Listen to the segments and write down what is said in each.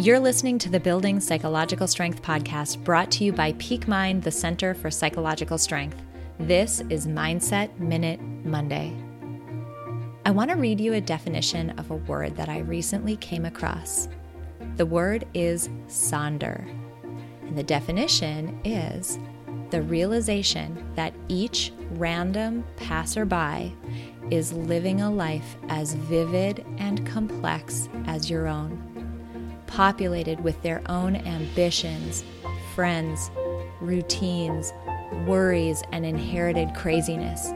You're listening to the Building Psychological Strength podcast brought to you by Peak Mind, the Center for Psychological Strength. This is Mindset Minute Monday. I want to read you a definition of a word that I recently came across. The word is sonder, and the definition is the realization that each random passerby is living a life as vivid and complex as your own populated with their own ambitions, friends, routines, worries, and inherited craziness.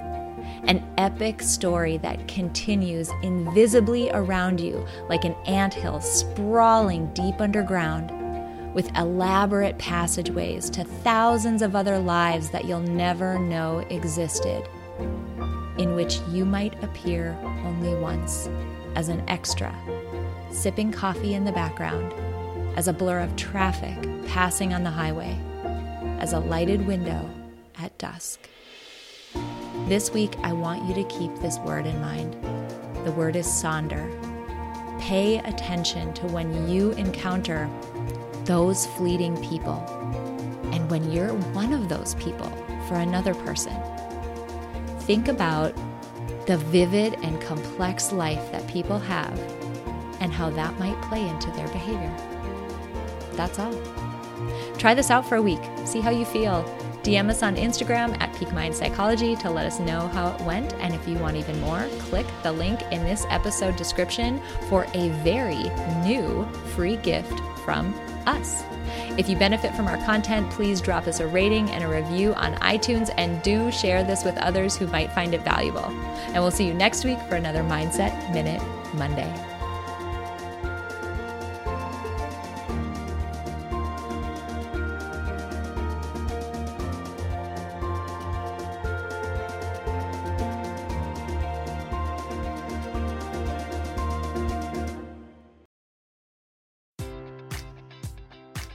An epic story that continues invisibly around you like an anthill sprawling deep underground, with elaborate passageways to thousands of other lives that you'll never know existed, in which you might appear only once as an extra sipping coffee in the background, as a blur of traffic passing on the highway, as a lighted window at dusk. This week, I want you to keep this word in mind. The word is sonder. Pay attention to when you encounter those fleeting people and when you're one of those people for another person. Think about the vivid and complex life that people have and how that might play into their behavior. That's all. Try this out for a week. See how you feel. DM us on Instagram at Peak Mind Psychology to let us know how it went. And if you want even more, click the link in this episode description for a very new free gift from us. If you benefit from our content, please drop us a rating and a review on iTunes and do share this with others who might find it valuable. And we'll see you next week for another Mindset Minute Monday.